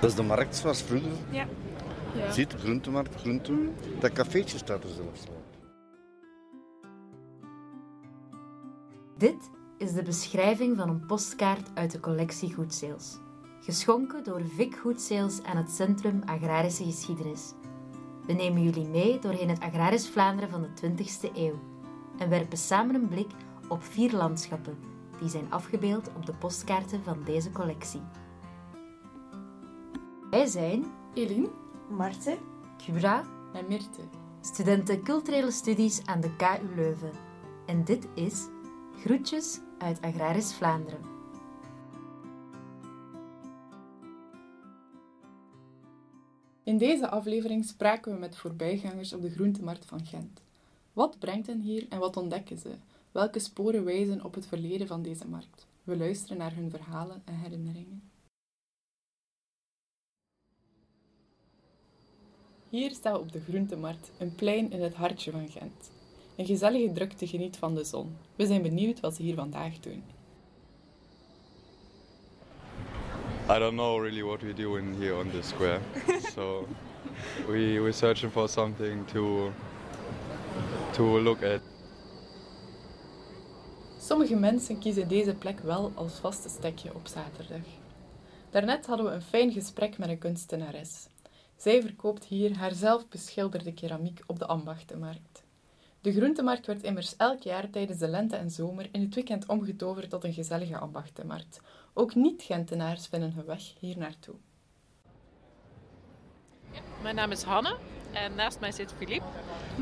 Dat is de markt zoals vroeger. Ja. Je ziet, de groentemarkt, groenten. Dat cafeetje staat er zelfs. Dit is de beschrijving van een postkaart uit de collectie Goedseels. Geschonken door Vic Goedseels aan het Centrum Agrarische Geschiedenis. We nemen jullie mee doorheen het agrarisch Vlaanderen van de 20e eeuw en werpen samen een blik op vier landschappen die zijn afgebeeld op de postkaarten van deze collectie. Wij zijn Eline Marten. Cura, en Mirte. studenten culturele studies aan de KU Leuven. En dit is Groetjes uit Agrarisch Vlaanderen. In deze aflevering spraken we met voorbijgangers op de groentemarkt van Gent. Wat brengt hen hier en wat ontdekken ze? Welke sporen wijzen op het verleden van deze markt? We luisteren naar hun verhalen en herinneringen. Hier staan we op de groentemarkt, een plein in het hartje van Gent. Een gezellige drukte geniet van de zon. We zijn benieuwd wat ze hier vandaag doen. I don't know really what we're doing here on this square. so we we're searching for something to to look at. Sommige mensen kiezen deze plek wel als vaste stekje op zaterdag. Daarnet hadden we een fijn gesprek met een kunstenares. Zij verkoopt hier haar zelf beschilderde keramiek op de ambachtenmarkt. De groentemarkt werd immers elk jaar tijdens de lente en zomer in het weekend omgetoverd tot een gezellige ambachtenmarkt. Ook niet-Gentenaars vinden hun weg hier naartoe. Mijn naam is Hanne en naast mij zit Filip.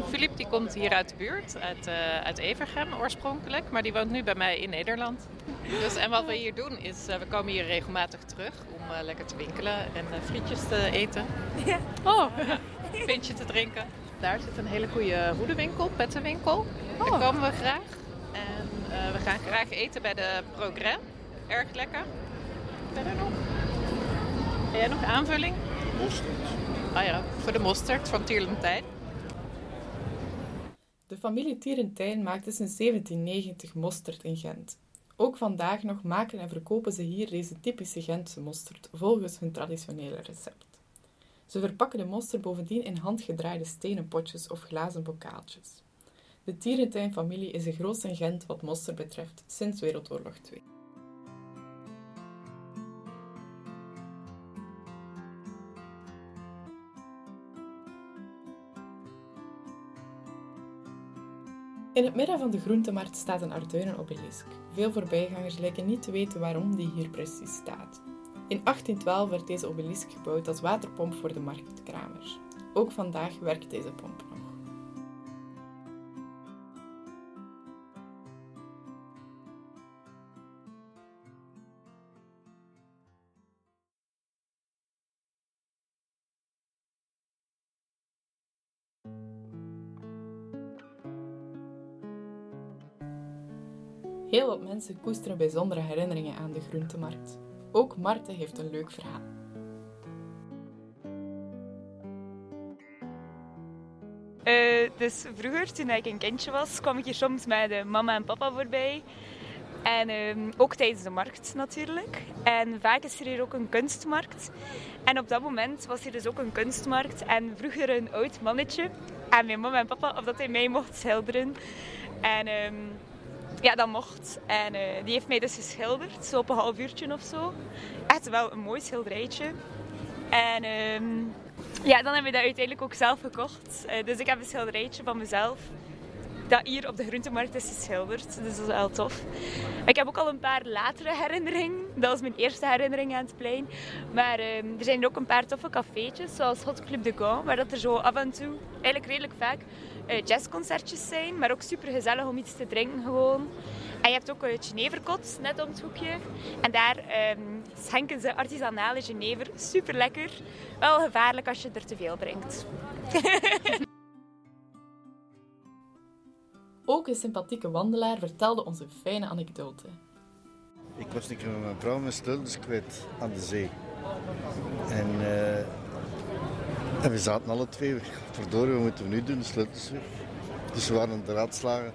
Filip die komt hier uit de buurt, uit, eh, uit Evergem oorspronkelijk, maar die woont nu bij mij in Nederland. Dus, en wat we hier doen is, eh, we komen hier regelmatig terug om eh, lekker te winkelen en eh, frietjes te eten. Ja. Oh, een pintje te drinken. Daar zit een hele goede hoedenwinkel, pettenwinkel. Daar komen we graag. En eh, we gaan graag eten bij de Progrès. Erg lekker. Verder nog? Heb jij nog aanvulling? Ah ja, voor de mosterd van Tierlentijn. De familie Tierentijn maakte sinds 1790 mosterd in Gent. Ook vandaag nog maken en verkopen ze hier deze typische Gentse mosterd volgens hun traditionele recept. Ze verpakken de mosterd bovendien in handgedraaide stenen potjes of glazen bokaaltjes. De Tierentijn-familie is de grootste in Gent wat mosterd betreft sinds Wereldoorlog 2. In het midden van de groentemarkt staat een arduinen obelisk. Veel voorbijgangers lijken niet te weten waarom die hier precies staat. In 1812 werd deze obelisk gebouwd als waterpomp voor de marktkramers. Ook vandaag werkt deze pomp Heel wat mensen koesteren bijzondere herinneringen aan de groentemarkt. Ook Marten heeft een leuk verhaal. Eh, dus vroeger, toen ik een kindje was, kwam ik hier soms met eh, mama en papa voorbij. En ehm, ook tijdens de markt natuurlijk. En vaak is er hier ook een kunstmarkt. En op dat moment was hier dus ook een kunstmarkt. En vroeger een oud mannetje aan mijn mama en papa of dat hij mij mocht schilderen. En ehm, ja, dat mocht. En eh, die heeft mij dus geschilderd, zo op een half uurtje of zo. Echt wel een mooi schilderijtje. En ehm, ja, dan hebben we dat uiteindelijk ook zelf gekocht. Eh, dus ik heb een schilderijtje van mezelf dat hier op de groentemarkt is geschilderd. Dus dat is wel tof. Ik heb ook al een paar latere herinneringen. Dat was mijn eerste herinnering aan het plein. Maar ehm, er zijn ook een paar toffe cafeetjes, zoals Hot Club de Gauw, waar dat er zo af en toe, eigenlijk redelijk vaak, jazzconcertjes zijn. Maar ook super gezellig om iets te drinken gewoon. En je hebt ook het Geneverkot, net om het hoekje. En daar ehm, schenken ze artisanale Genever. Super lekker. Wel gevaarlijk als je er te veel drinkt. Ook een sympathieke wandelaar vertelde ons een fijne anekdote. Ik was een keer met mijn vrouw mijn sleutels kwijt aan de zee. En, eh, we zaten alle twee, verdorie, wat moeten we nu doen? De sleutels weg. Dus we waren aan de raadslagen.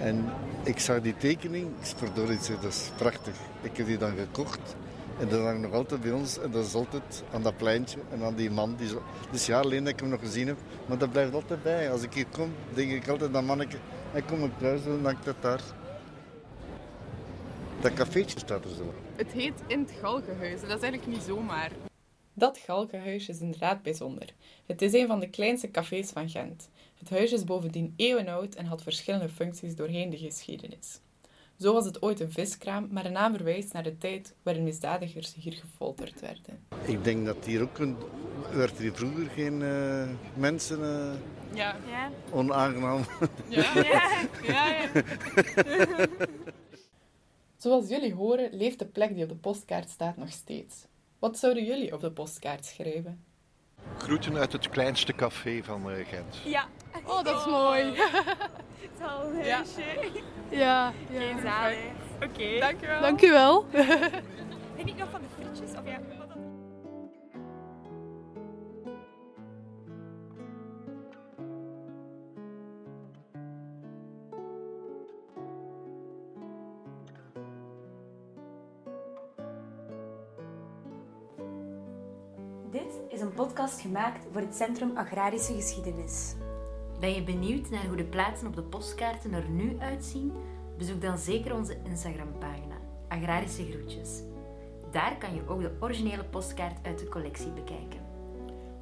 En ik zag die tekening, ik verdorie, ik dat is prachtig. Ik heb die dan gekocht. En dat hangt nog altijd bij ons. En dat is altijd aan dat pleintje en aan die man. Die zo... Dus alleen dat ik hem nog gezien heb. Maar dat blijft altijd bij. Als ik hier kom, denk ik altijd aan manneke. Hij komt op thuis en dan hangt dat daar. Dat cafeetje staat er zo. Het heet In het Galgenhuis. Dat is eigenlijk niet zomaar. Dat Galgenhuis is inderdaad bijzonder. Het is een van de kleinste cafés van Gent. Het huis is bovendien eeuwenoud en had verschillende functies doorheen de geschiedenis. Zo was het ooit een viskraam, maar een naam verwijst naar de tijd waarin misdadigers hier gefolterd werden. Ik denk dat hier ook een... werd hier vroeger geen uh, mensen uh, ja. Ja. onaangenaam. Ja, ja, ja. ja. Zoals jullie horen, leeft de plek die op de postkaart staat nog steeds. Wat zouden jullie op de postkaart schrijven? Groeten uit het kleinste café van uh, Gent. Ja. Oh, dat is mooi. Zal een huisje. Ja, ja. Geen zalig. Oké. Dankjewel. Dankjewel. Ben ik nog van de frietjes? Of ja, Dit is een podcast gemaakt voor het Centrum Agrarische Geschiedenis. Ben je benieuwd naar hoe de plaatsen op de postkaarten er nu uitzien? Bezoek dan zeker onze Instagram-pagina, Agrarische Groetjes. Daar kan je ook de originele postkaart uit de collectie bekijken.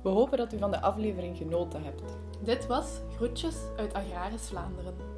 We hopen dat u van de aflevering genoten hebt. Dit was Groetjes uit Agrarisch Vlaanderen.